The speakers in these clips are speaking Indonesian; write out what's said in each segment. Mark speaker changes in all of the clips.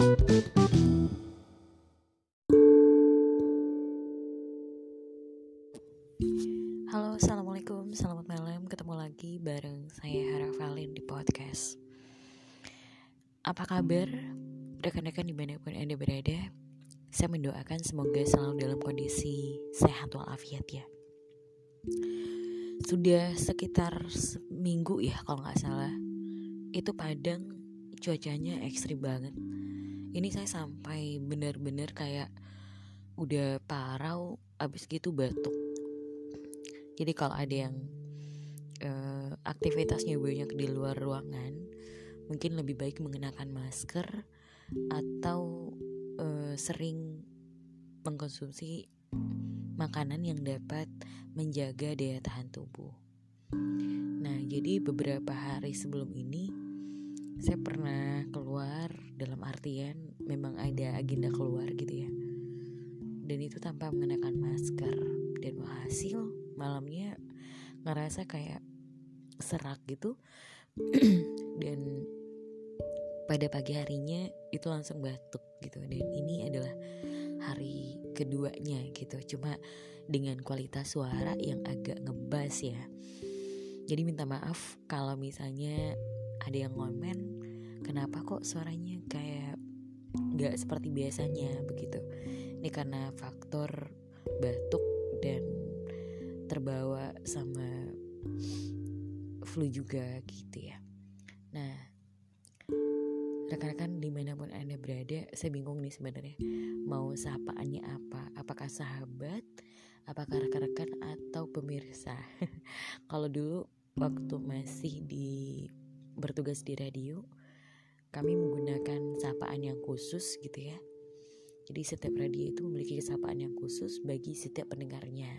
Speaker 1: Halo, assalamualaikum, selamat malam. Ketemu lagi bareng saya Hara Valin di podcast. Apa kabar, rekan-rekan di mana pun anda berada? Saya mendoakan semoga selalu dalam kondisi sehat walafiat ya. Sudah sekitar seminggu ya kalau nggak salah. Itu Padang cuacanya ekstrim banget. Ini saya sampai benar-benar kayak udah parau, abis gitu batuk jadi kalau ada yang uh, aktivitasnya banyak di luar ruangan, mungkin lebih baik mengenakan masker atau uh, sering mengkonsumsi makanan yang dapat menjaga daya tahan tubuh. Nah, jadi beberapa hari sebelum ini saya pernah keluar dalam artian memang ada agenda keluar gitu ya. Dan itu tanpa mengenakan masker. Dan hasil malamnya ngerasa kayak serak gitu. Dan pada pagi harinya itu langsung batuk gitu. Dan ini adalah hari keduanya gitu. Cuma dengan kualitas suara yang agak ngebas ya. Jadi minta maaf kalau misalnya ada yang ngomen kenapa kok suaranya kayak nggak seperti biasanya begitu ini karena faktor batuk dan terbawa sama flu juga gitu ya. Nah, rekan-rekan di mana pun anda berada, saya bingung nih sebenarnya mau sapaannya apa? Apakah sahabat, apakah rekan-rekan atau pemirsa? Kalau dulu waktu masih di bertugas di radio, kami menggunakan sapaan yang khusus gitu ya. Jadi setiap radio itu memiliki sapaan yang khusus bagi setiap pendengarnya.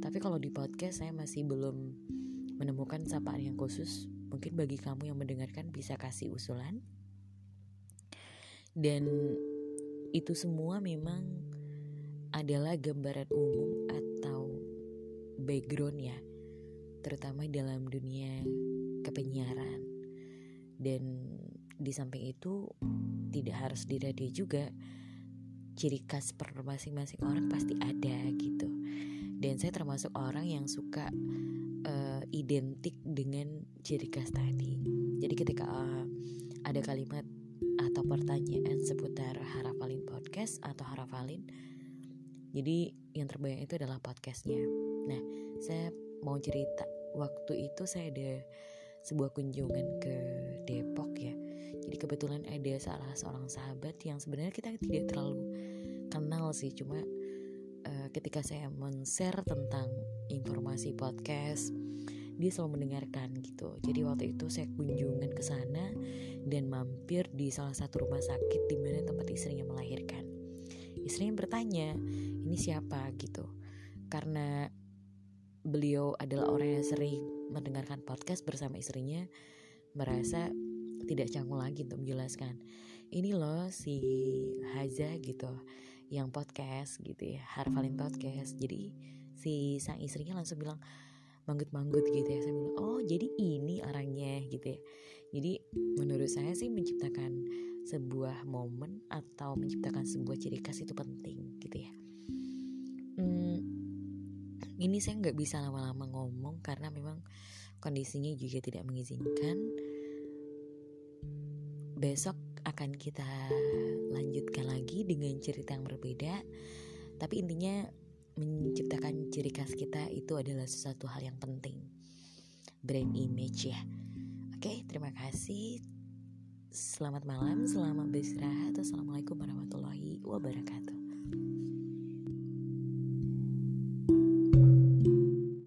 Speaker 1: Tapi kalau di podcast saya masih belum menemukan sapaan yang khusus. Mungkin bagi kamu yang mendengarkan bisa kasih usulan. Dan itu semua memang adalah gambaran umum atau background ya. Terutama dalam dunia kepenyiaran. Dan di samping itu tidak harus di radio juga. Ciri khas per masing-masing orang pasti ada gitu. Dan saya termasuk orang yang suka uh, identik dengan ciri khas tadi. Jadi ketika uh, ada kalimat atau pertanyaan seputar Harafalin podcast atau Harafalin jadi yang terbayang itu adalah podcastnya. Nah saya mau cerita waktu itu saya ada sebuah kunjungan ke Depok ya. Jadi kebetulan ada salah seorang sahabat yang sebenarnya kita tidak terlalu kenal sih. Cuma ketika saya men-share tentang informasi podcast dia selalu mendengarkan gitu. Jadi waktu itu saya kunjungan ke sana dan mampir di salah satu rumah sakit di mana tempat istrinya melahirkan. Istrinya bertanya ini siapa? gitu. Karena beliau adalah orang yang sering mendengarkan podcast bersama istrinya merasa tidak canggung lagi untuk menjelaskan ini loh si Haza gitu yang podcast gitu ya Harvalin podcast. Jadi si sang istrinya langsung bilang manggut-manggut gitu ya saya bilang oh jadi ini orangnya gitu ya. Jadi menurut saya sih menciptakan sebuah momen atau menciptakan sebuah ciri khas itu penting gitu ya. Hmm, ini saya nggak bisa lama-lama ngomong karena memang kondisinya juga tidak mengizinkan. Besok akan kita lanjutkan lagi dengan cerita yang berbeda. Tapi intinya menciptakan ciri khas kita itu adalah sesuatu hal yang penting. Brand image ya. Oke terima kasih. Selamat malam selamat beristirahat. Assalamualaikum warahmatullahi wabarakatuh